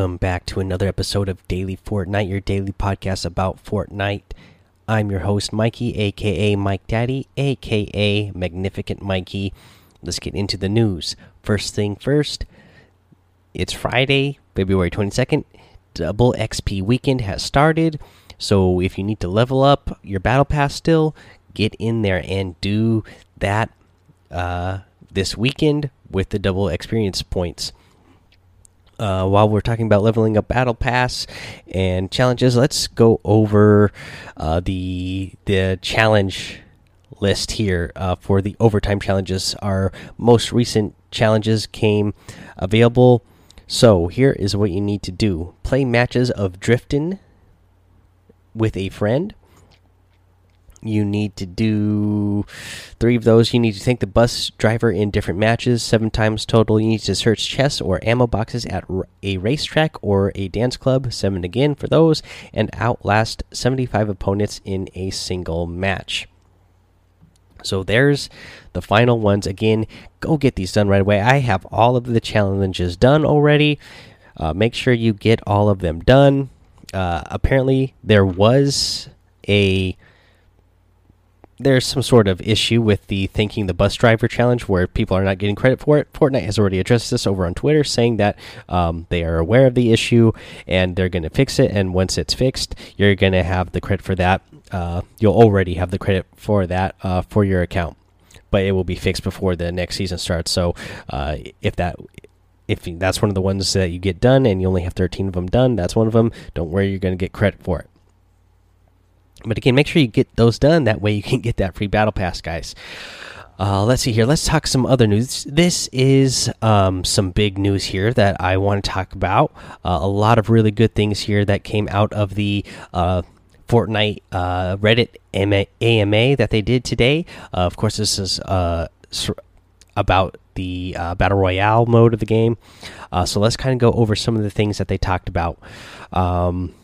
Welcome back to another episode of Daily Fortnite, your daily podcast about Fortnite. I'm your host, Mikey, aka Mike Daddy, aka Magnificent Mikey. Let's get into the news. First thing first, it's Friday, February 22nd. Double XP weekend has started. So if you need to level up your battle pass still, get in there and do that uh, this weekend with the double experience points. Uh, while we're talking about leveling up battle pass and challenges let's go over uh, the the challenge list here uh, for the overtime challenges. Our most recent challenges came available. So here is what you need to do. Play matches of drifting with a friend you need to do three of those. You need to thank the bus driver in different matches, seven times total. You need to search chests or ammo boxes at a racetrack or a dance club, seven again for those, and outlast 75 opponents in a single match. So there's the final ones. Again, go get these done right away. I have all of the challenges done already. Uh, make sure you get all of them done. Uh, apparently, there was a there's some sort of issue with the thanking the bus driver challenge where people are not getting credit for it. Fortnite has already addressed this over on Twitter, saying that um, they are aware of the issue and they're going to fix it. And once it's fixed, you're going to have the credit for that. Uh, you'll already have the credit for that uh, for your account, but it will be fixed before the next season starts. So uh, if that if that's one of the ones that you get done and you only have 13 of them done, that's one of them. Don't worry, you're going to get credit for it. But again, make sure you get those done. That way you can get that free battle pass, guys. Uh, let's see here. Let's talk some other news. This is um, some big news here that I want to talk about. Uh, a lot of really good things here that came out of the uh, Fortnite uh, Reddit AMA that they did today. Uh, of course, this is uh, about the Battle Royale mode of the game. so let's kind of go over some of the things that they talked about. Um,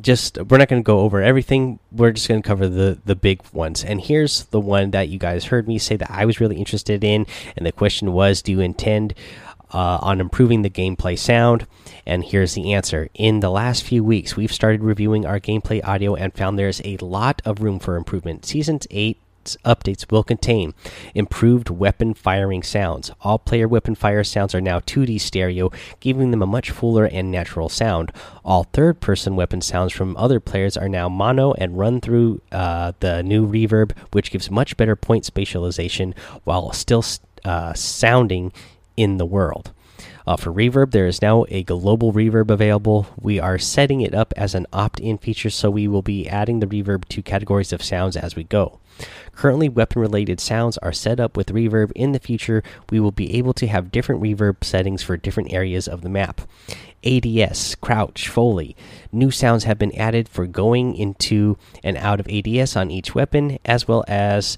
just we're not going to go over everything. We're just going to cover the the big ones. And here's the one that you guys heard me say that i was really interested in and the question was do you intend uh, on improving the gameplay sound? And here's the answer. In the last few weeks we've started reviewing our gameplay audio and found there's a lot of room for improvement. Seasons 8 updates will contain improved weapon firing sounds. All player weapon fire sounds are now 2D stereo, giving them a much fuller and natural sound. All third person weapon sounds from other players are now mono and run through uh, the new reverb, which gives much better point spatialization while still uh, sounding in the world. Uh, for reverb, there is now a global reverb available. We are setting it up as an opt in feature, so we will be adding the reverb to categories of sounds as we go. Currently, weapon related sounds are set up with reverb. In the future, we will be able to have different reverb settings for different areas of the map. ADS, crouch, foley. New sounds have been added for going into and out of ADS on each weapon, as well as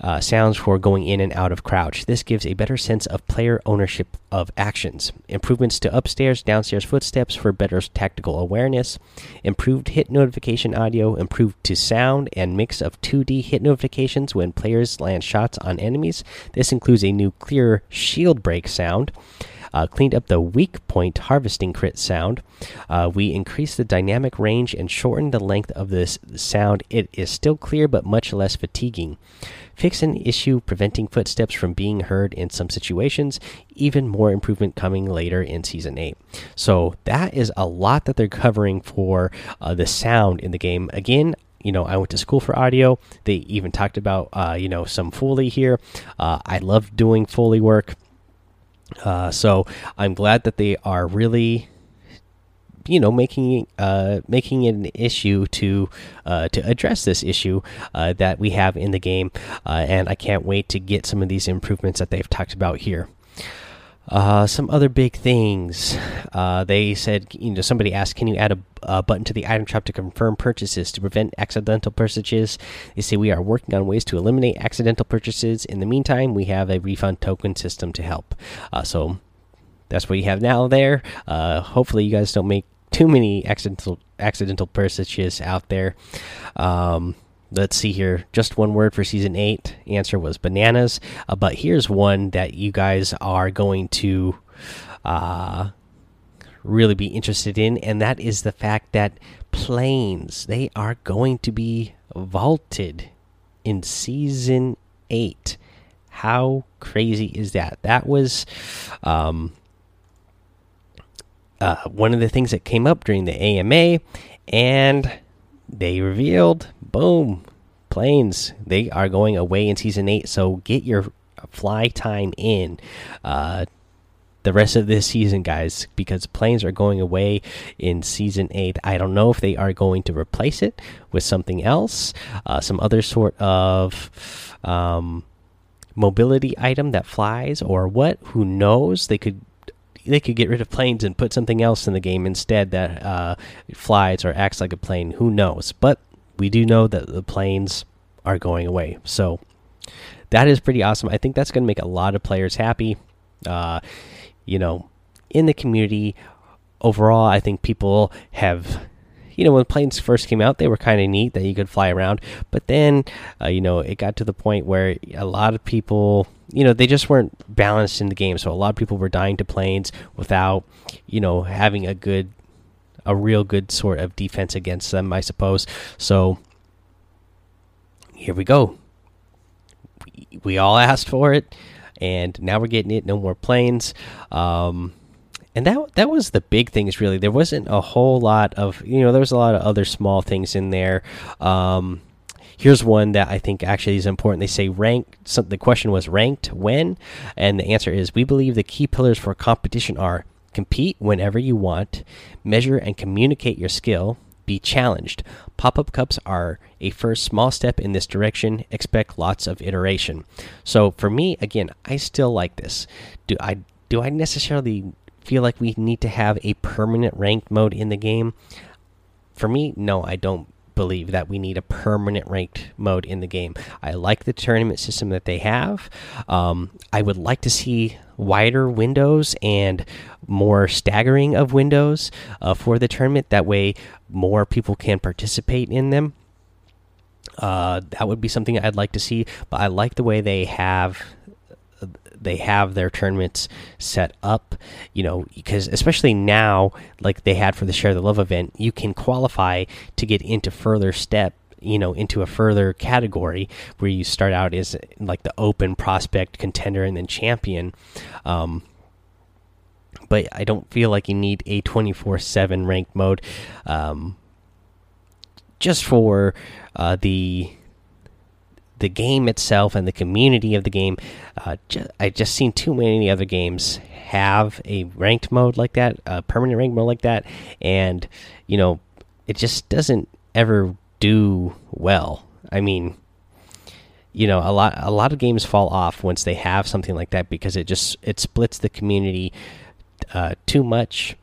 uh, sounds for going in and out of crouch. This gives a better sense of player ownership of actions. Improvements to upstairs, downstairs footsteps for better tactical awareness. Improved hit notification audio, improved to sound and mix of 2D hit notifications when players land shots on enemies. This includes a new clear shield break sound. Uh, cleaned up the weak point harvesting crit sound. Uh, we increased the dynamic range and shortened the length of this sound. It is still clear but much less fatiguing. Fix an issue preventing footsteps from being heard in some situations. Even more improvement coming later in season 8. So that is a lot that they're covering for uh, the sound in the game. Again, you know i went to school for audio they even talked about uh, you know some foley here uh, i love doing foley work uh, so i'm glad that they are really you know making uh making it an issue to uh to address this issue uh that we have in the game. Uh and I can't wait to get some of these improvements that they've talked about here uh, some other big things. Uh, they said, you know, somebody asked, can you add a, a, button to the item shop to confirm purchases to prevent accidental purchases? They say we are working on ways to eliminate accidental purchases. In the meantime, we have a refund token system to help. Uh, so that's what you have now there. Uh, hopefully, you guys don't make too many accidental accidental purchases out there. Um, let's see here. Just one word for season eight. Answer was bananas. Uh, but here's one that you guys are going to uh, really be interested in, and that is the fact that planes they are going to be vaulted in season eight. How crazy is that? That was um, uh, one of the things that came up during the AMA, and they revealed, boom, planes they are going away in season eight. So get your fly time in. Uh, the rest of this season, guys, because planes are going away in season eight. I don't know if they are going to replace it with something else, uh, some other sort of um, mobility item that flies, or what? Who knows? They could they could get rid of planes and put something else in the game instead that uh, flies or acts like a plane. Who knows? But we do know that the planes are going away. So that is pretty awesome. I think that's going to make a lot of players happy. Uh, you know, in the community overall, I think people have, you know, when planes first came out, they were kind of neat that you could fly around. But then, uh, you know, it got to the point where a lot of people, you know, they just weren't balanced in the game. So a lot of people were dying to planes without, you know, having a good, a real good sort of defense against them, I suppose. So here we go. We, we all asked for it and now we're getting it. No more planes. Um, and that that was the big things really. There wasn't a whole lot of you know there was a lot of other small things in there. Um, here's one that I think actually is important. They say rank. The question was ranked when, and the answer is we believe the key pillars for competition are compete whenever you want, measure and communicate your skill, be challenged. Pop up cups are a first small step in this direction. Expect lots of iteration. So for me, again, I still like this. Do I do I necessarily feel like we need to have a permanent ranked mode in the game? For me, no, I don't believe that we need a permanent ranked mode in the game. I like the tournament system that they have. Um, I would like to see wider windows and more staggering of windows uh, for the tournament. That way, more people can participate in them. Uh, that would be something I'd like to see. But I like the way they have they have their tournaments set up you know because especially now like they had for the share the love event you can qualify to get into further step you know into a further category where you start out as like the open prospect contender and then champion. Um, but I don't feel like you need a 24 7 ranked mode um, just for uh, the the game itself and the community of the game. Uh, ju I just seen too many other games have a ranked mode like that, a permanent ranked mode like that, and you know it just doesn't ever do well. I mean, you know, a lot a lot of games fall off once they have something like that because it just it splits the community uh, too much,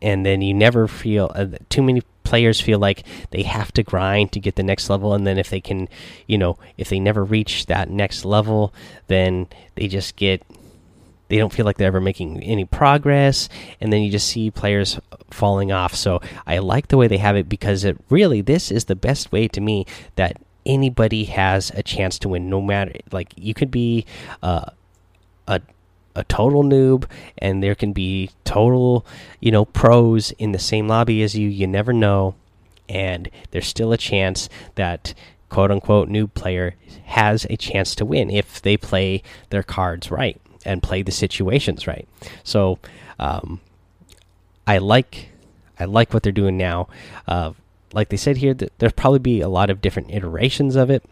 and then you never feel uh, too many players feel like they have to grind to get the next level and then if they can you know if they never reach that next level then they just get they don't feel like they're ever making any progress and then you just see players falling off. So i like the way they have it because it really this is the best way to me that anybody has a chance to win no matter like you could be uh, a a total noob and there can be total you know pros in the same lobby as you you never know. And there's still a chance that quote unquote noob player has a chance to win if they play their cards right and play the situations right. So um, i like i like what they're doing now. Uh, like they said here there'll probably be a lot of different iterations of it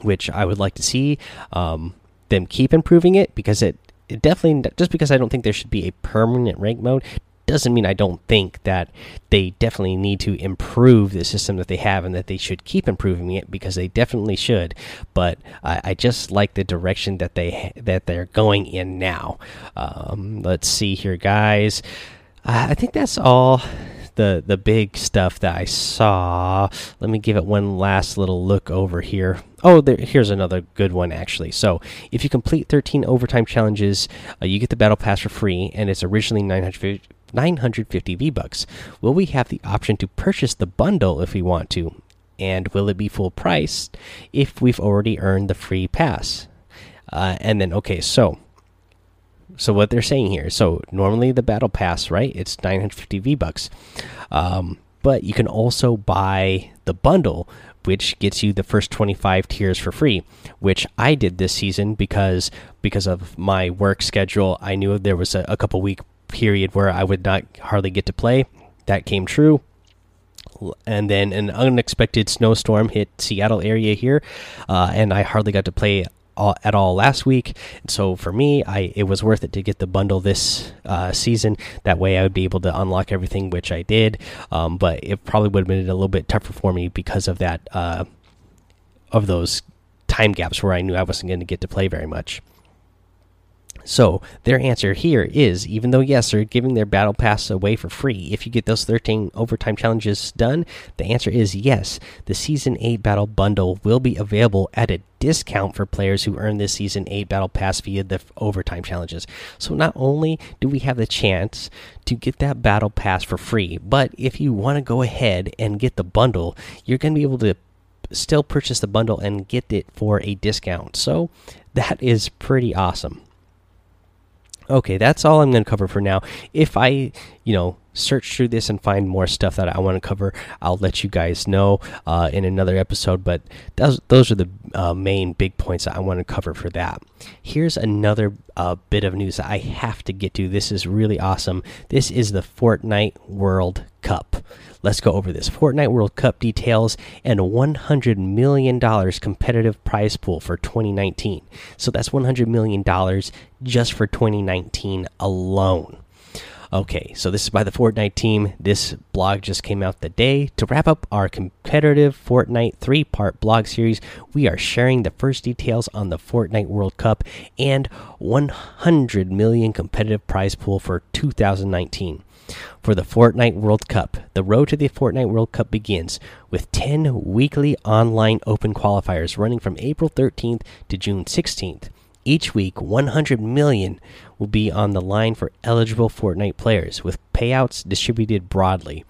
which i would like to see um, them keep improving it because it it definitely just because I don't think there should be a permanent rank mode doesn't mean I don't think that they definitely need to improve the system that they have and that they should keep improving it because they definitely should. But I, I just like the direction that they that they're going in now. Um, let's see here, guys. I think that's all the the big stuff that I saw. Let me give it one last little look over here. Oh, there, here's another good one actually. So, if you complete 13 overtime challenges, uh, you get the battle pass for free, and it's originally 950, 950 V bucks. Will we have the option to purchase the bundle if we want to? And will it be full price if we've already earned the free pass? Uh, and then, okay, so so what they're saying here. So normally the battle pass, right? It's 950 V bucks, um, but you can also buy the bundle, which gets you the first 25 tiers for free. Which I did this season because because of my work schedule. I knew there was a, a couple week period where I would not hardly get to play. That came true and then an unexpected snowstorm hit Seattle area here, uh, and I hardly got to play all, at all last week. So for me, I it was worth it to get the bundle this uh, season. That way, I would be able to unlock everything, which I did. Um, but it probably would have been a little bit tougher for me because of that uh, of those time gaps where I knew I wasn't going to get to play very much. So their answer here is even though yes they're giving their battle pass away for free if you get those 13 overtime challenges done the answer is yes. The season 8 battle bundle will be available at a discount for players who earn this season 8 battle pass via the overtime challenges. So not only do we have the chance to get that battle pass for free but if you want to go ahead and get the bundle you're going to be able to still purchase the bundle and get it for a discount. So that is pretty awesome Okay, that's all I'm going to cover for now. If I, you know, search through this and find more stuff that I want to cover, I'll let you guys know uh, in another episode. But those those are the uh, main big points that I want to cover for that. Here's another uh, bit of news that I have to get to. This is really awesome. This is the Fortnite World Cup. Let's go over this Fortnite World Cup details and $100 million competitive prize pool for 2019. So that's $100 million just for 2019 alone. Okay, so this is by the Fortnite team. This blog just came out the day. To wrap up our competitive Fortnite three part blog series, we are sharing the first details on the Fortnite World Cup and 100 million competitive prize pool for 2019 for the Fortnite World Cup. The road to the Fortnite World Cup begins with 10 weekly online open qualifiers running from April 13th to June 16th. Each week, 100 million will be on the line for eligible Fortnite players, with payouts distributed broadly.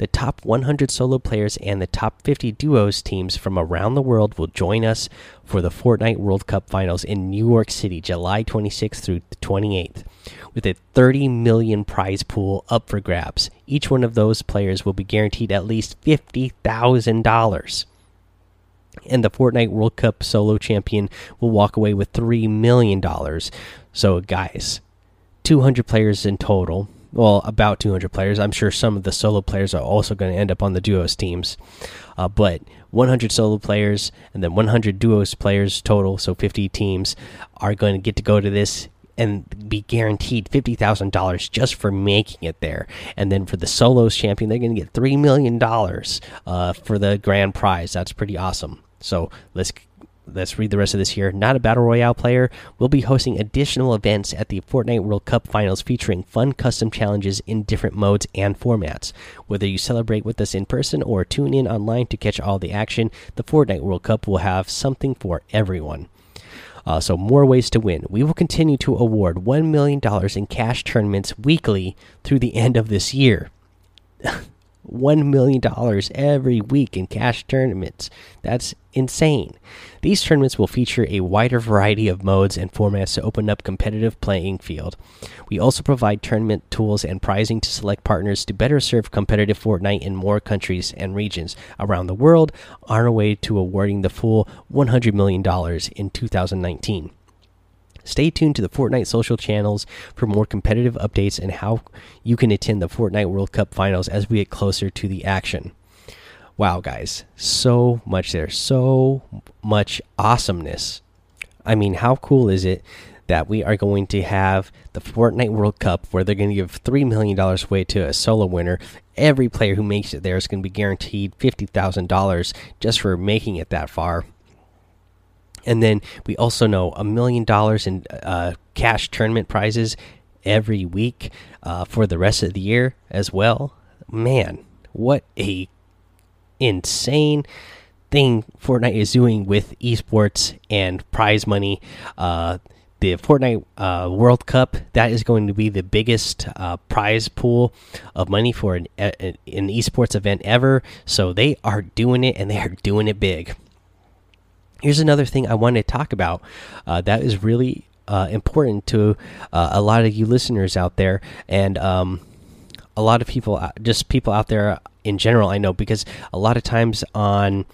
The top 100 solo players and the top 50 duos teams from around the world will join us for the Fortnite World Cup Finals in New York City, July 26th through the 28th with a 30 million prize pool up for grabs. Each one of those players will be guaranteed at least $50,000. And the Fortnite World Cup solo champion will walk away with $3 million. So, guys, 200 players in total. Well, about 200 players. I'm sure some of the solo players are also going to end up on the duos teams. Uh, but 100 solo players and then 100 duos players total, so 50 teams, are going to get to go to this and be guaranteed fifty thousand dollars just for making it there. And then for the solos champion, they're going to get three million dollars uh, for the grand prize. That's pretty awesome. So let's let's read the rest of this here. Not a battle royale player. We'll be hosting additional events at the Fortnite World Cup Finals featuring fun custom challenges in different modes and formats. Whether you celebrate with us in person or tune in online to catch all the action, the Fortnite World Cup will have something for everyone. Uh, so, more ways to win. We will continue to award $1 million in cash tournaments weekly through the end of this year. $1 million every week in cash tournaments. That's insane. These tournaments will feature a wider variety of modes and formats to open up competitive playing field. We also provide tournament tools and prizing to select partners to better serve competitive Fortnite in more countries and regions around the world on our way to awarding the full $100 million in 2019. Stay tuned to the Fortnite social channels for more competitive updates and how you can attend the Fortnite World Cup finals as we get closer to the action. Wow, guys, so much there, so much awesomeness. I mean, how cool is it that we are going to have the Fortnite World Cup where they're going to give $3 million away to a solo winner? Every player who makes it there is going to be guaranteed $50,000 just for making it that far. And then we also know a million dollars in uh, cash tournament prizes every week uh, for the rest of the year as well. Man, what a insane thing Fortnite is doing with esports and prize money. Uh, the Fortnite uh, World Cup that is going to be the biggest uh, prize pool of money for an, an esports event ever. So they are doing it, and they are doing it big. Here's another thing I wanted to talk about uh, that is really uh, important to uh, a lot of you listeners out there, and um, a lot of people, uh, just people out there in general. I know because a lot of times on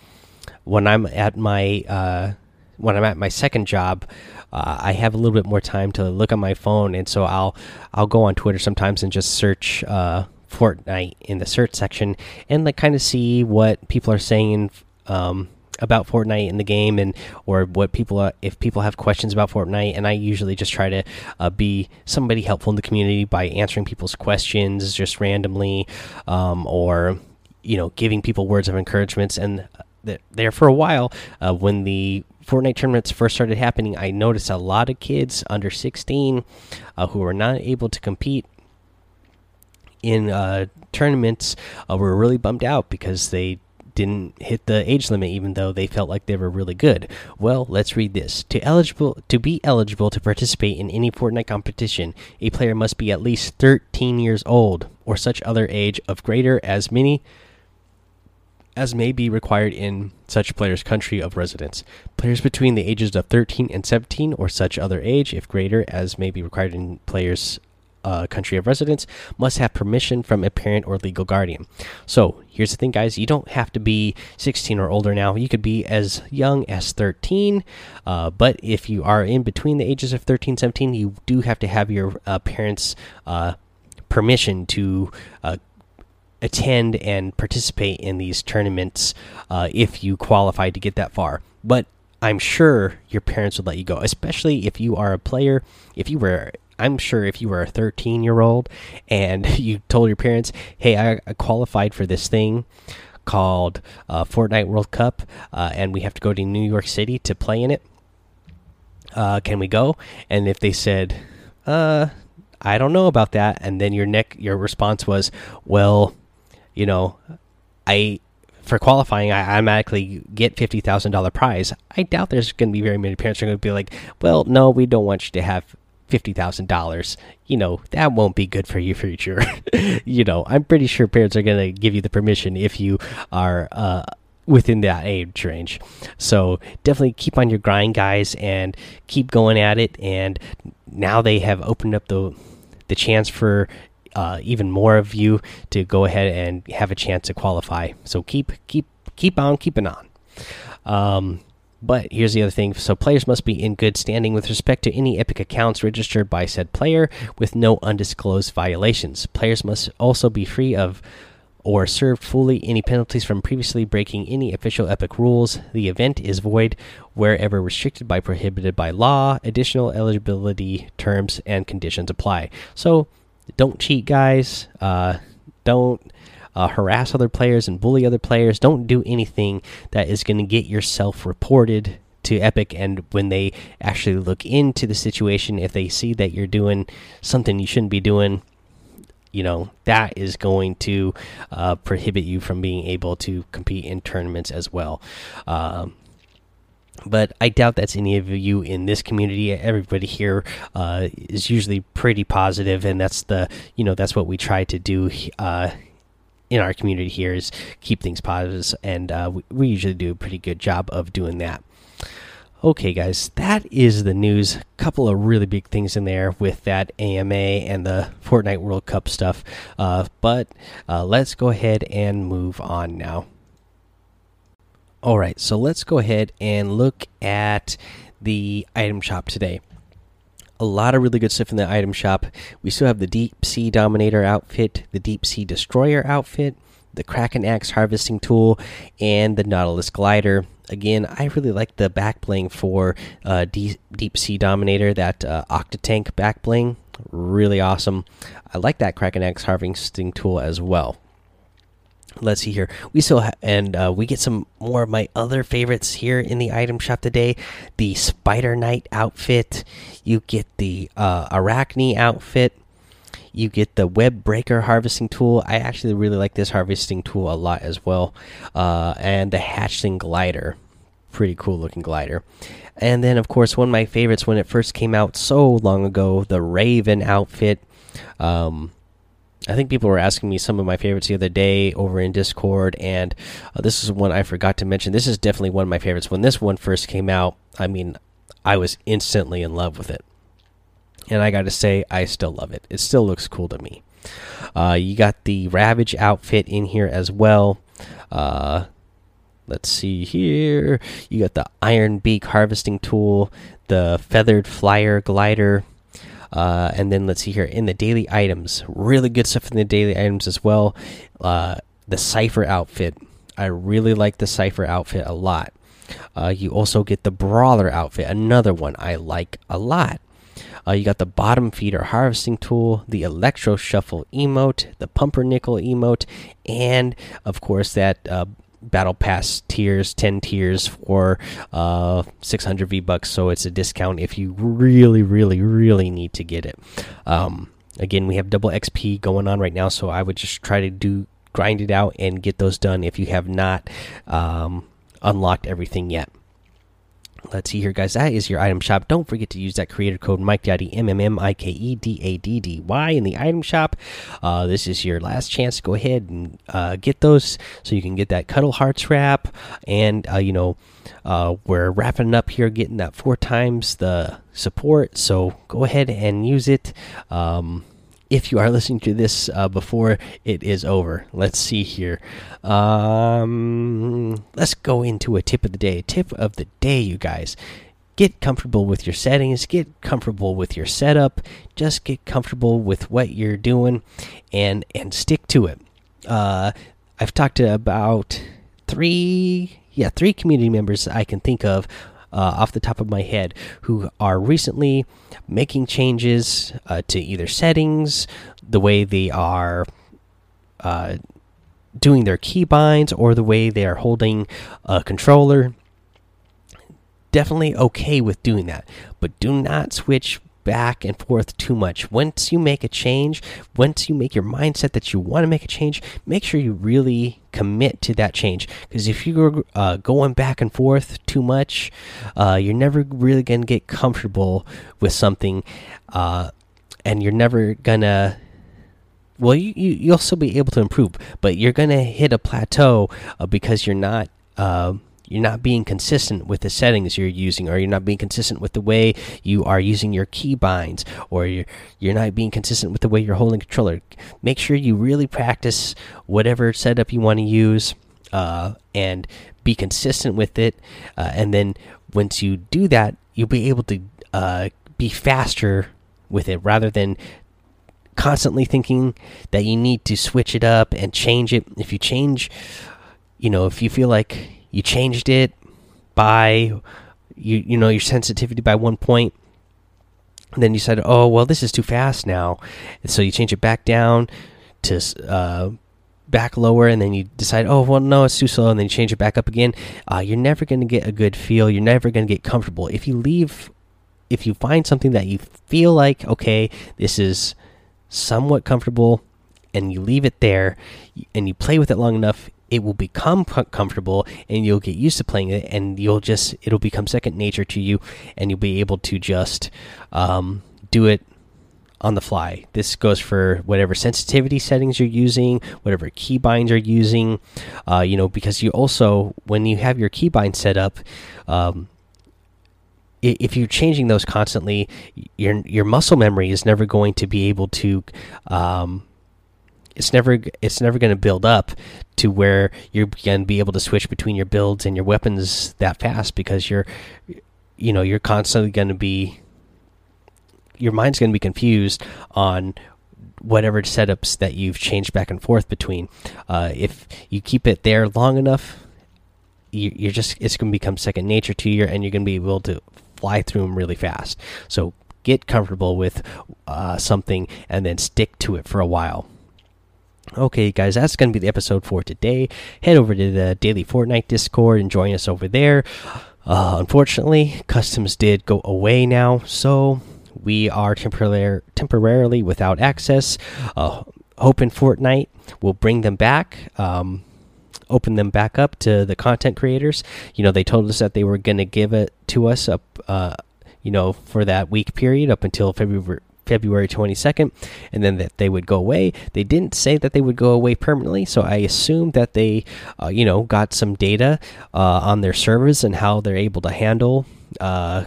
when I'm at my uh, when I'm at my second job, uh, I have a little bit more time to look on my phone, and so I'll I'll go on Twitter sometimes and just search uh, Fortnite in the search section and like kind of see what people are saying um, about Fortnite in the game and or what people uh, if people have questions about Fortnite and I usually just try to uh, be somebody helpful in the community by answering people's questions just randomly um, or you know giving people words of encouragements and there for a while uh, when the Fortnite tournaments first started happening I noticed a lot of kids under 16 uh, who were not able to compete in uh, tournaments uh, were really bummed out because they didn't hit the age limit even though they felt like they were really good. Well, let's read this. To eligible to be eligible to participate in any Fortnite competition, a player must be at least 13 years old or such other age of greater as many as may be required in such player's country of residence. Players between the ages of 13 and 17 or such other age, if greater as may be required in player's uh, country of residence must have permission from a parent or legal guardian. So here's the thing, guys: you don't have to be 16 or older now. You could be as young as 13, uh, but if you are in between the ages of 13 17, you do have to have your uh, parents' uh, permission to uh, attend and participate in these tournaments uh, if you qualify to get that far. But I'm sure your parents would let you go, especially if you are a player. If you were I'm sure if you were a 13 year old and you told your parents, "Hey, I, qualified for this thing called uh, Fortnite World Cup, uh, and we have to go to New York City to play in it. Uh, can we go?" And if they said, "Uh, I don't know about that," and then your neck, your response was, "Well, you know, I." For qualifying, I automatically get fifty thousand dollar prize. I doubt there's going to be very many parents are going to be like, "Well, no, we don't want you to have fifty thousand dollars, you know that won't be good for your future. you know, I'm pretty sure parents are gonna give you the permission if you are uh, within that age range. So definitely keep on your grind, guys, and keep going at it. And now they have opened up the the chance for uh, even more of you to go ahead and have a chance to qualify. So keep keep keep on keeping on. Um, but here's the other thing so players must be in good standing with respect to any Epic accounts registered by said player with no undisclosed violations. Players must also be free of or served fully any penalties from previously breaking any official Epic rules. The event is void wherever restricted by prohibited by law. Additional eligibility terms and conditions apply. So don't cheat, guys. Uh, don't uh, harass other players and bully other players. Don't do anything that is going to get yourself reported to Epic. And when they actually look into the situation, if they see that you're doing something you shouldn't be doing, you know that is going to uh, prohibit you from being able to compete in tournaments as well. Um, but I doubt that's any of you in this community. Everybody here uh, is usually pretty positive, and that's the you know that's what we try to do uh, in our community here is keep things positive, and uh, we, we usually do a pretty good job of doing that. Okay, guys, that is the news. Couple of really big things in there with that AMA and the Fortnite World Cup stuff. Uh, but uh, let's go ahead and move on now. All right, so let's go ahead and look at the item shop today a lot of really good stuff in the item shop. We still have the Deep Sea Dominator outfit, the Deep Sea Destroyer outfit, the Kraken Axe harvesting tool, and the Nautilus glider. Again, I really like the back bling for uh, Deep, Deep Sea Dominator, that uh, Octatank back bling. Really awesome. I like that Kraken Axe harvesting tool as well let's see here. We still have, and uh, we get some more of my other favorites here in the item shop today. The spider knight outfit. You get the uh, arachne outfit. You get the web breaker harvesting tool. I actually really like this harvesting tool a lot as well. Uh, and the hatchling glider. Pretty cool looking glider. And then of course one of my favorites when it first came out so long ago the raven outfit. Um, I think people were asking me some of my favorites the other day over in Discord, and uh, this is one I forgot to mention. This is definitely one of my favorites. When this one first came out, I mean, I was instantly in love with it. and I gotta say, I still love it. It still looks cool to me. Uh, you got the Ravage outfit in here as well. Uh, let's see here. You got the Iron Beak harvesting tool, the Feathered Flyer glider, uh, and then let's see here in the daily items. Really good stuff in the daily items as well. Uh, the Cipher outfit. I really like the Cipher outfit a lot. Uh, you also get the Brawler outfit, another one I like a lot. Uh, you got the bottom feeder harvesting tool, the electro shuffle emote, the pumpernickel emote, and of course that uh, battle pass tiers 10 tiers for uh 600 v bucks. So it's a discount if you really really really need to get it. Um again we have double xp going on right now. So i would just try to do grind it out and get those done if you have not um unlocked everything yet Let's see here, guys. That is your item shop. Don't forget to use that creator code Mike Daddy M M M I K E D A D D Y in the item shop. Uh, this is your last chance. To go ahead and uh, get those so you can get that Cuddle Hearts wrap. And uh, you know, uh, we're wrapping up here, getting that four times the support. So go ahead and use it. Um, if you are listening to this uh, before it is over. Let's see here. Um, let's go into a tip of the day. Tip of the day, you guys. Get comfortable with your settings, get comfortable with your setup, just get comfortable with what you're doing and and stick to it. Uh, I've talked to about three yeah, three community members I can think of off the top of my head who are recently making changes uh, to either settings, the way they are uh, doing their keybinds, or the way they are holding a controller. Definitely okay with doing that, but do not switch back and forth too much. Once you make a change, once you make your mindset that you want to make a change, make sure you really commit to that change. Because if you're uh, going back and forth too much, uh, you're never really going to get comfortable with something, uh, and you're never gonna. Well, you, you you'll still be able to improve, but you're gonna hit a plateau uh, because you're not uh, you're not being consistent with the settings you're using or you're not being consistent with the way you are using your keybinds or you're you're not being consistent with the way you're holding controller. Make sure you really practice whatever setup you want to use uh, and be consistent with it uh, and then once you do that you'll be able to uh, be faster with it rather than constantly thinking that you need to switch it up and change it. If you change you know if you feel like you changed it by you you know your sensitivity by one point and then you said oh well this is too fast now. And so you change it back down to uh, back lower and then you decide oh well no it's too slow and then you change it back up again. Uh, you're never going to get a good feel. You're never going to get comfortable. If you leave if you find something that you feel like okay this is somewhat comfortable and you leave it there and you play with it long enough it will become comfortable and you'll get used to playing it and you'll just it'll become second nature to you and you'll be able to just um, do it on the fly. This goes for whatever sensitivity settings you're using whatever keybinds you're using uh, you know because you also when you have your keybind set up um, if you're changing those constantly your your muscle memory is never going to be able to um, it's never it's never going to build up to where you're going to be able to switch between your builds and your weapons that fast because you're you know you're constantly going to be your mind's going to be confused on whatever setups that you've changed back and forth between. Uh, if you keep it there long enough you, are just it's going to become second nature to you and you're going to be able to fly through them really fast. So get comfortable with uh, something and then stick to it for a while Okay, guys, that's going to be the episode for today. Head over to the Daily Fortnite Discord and join us over there. Uh, unfortunately, customs did go away now, so we are temporarily temporarily without access. Uh, hoping Fortnite will bring them back. Um, open them back up to the content creators. You know, they told us that they were going to give it to us up, uh, you know, for that week period up until February February 22nd, and then that they would go away. They didn't say that they would go away permanently, so I assumed that they, uh, you know, got some data uh, on their servers and how they're able to handle uh,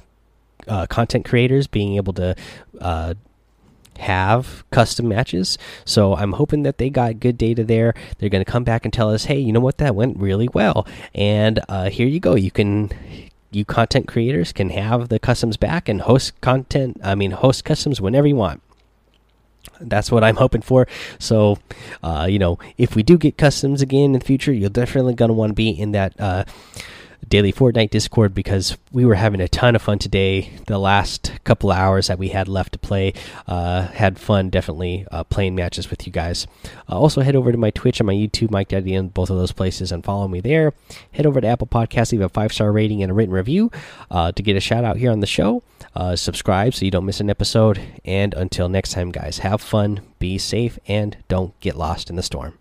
uh, content creators being able to uh, have custom matches. So I'm hoping that they got good data there. They're going to come back and tell us, hey, you know what, that went really well, and uh, here you go. You can you content creators can have the customs back and host content. I mean, host customs whenever you want that's what I'm hoping for. So, uh, you know, if we do get customs again in the future, you're definitely going to want to be in that uh, daily Fortnite Discord because we were having a ton of fun today. The last couple hours that we had left to play, uh, had fun definitely uh, playing matches with you guys. Uh, also, head over to my Twitch and my YouTube, Mike Daddy, in both of those places, and follow me there. Head over to Apple Podcasts, leave a five star rating and a written review uh, to get a shout out here on the show. Uh, subscribe so you don't miss an episode. And until next time, guys, have fun, be safe, and don't get lost in the storm.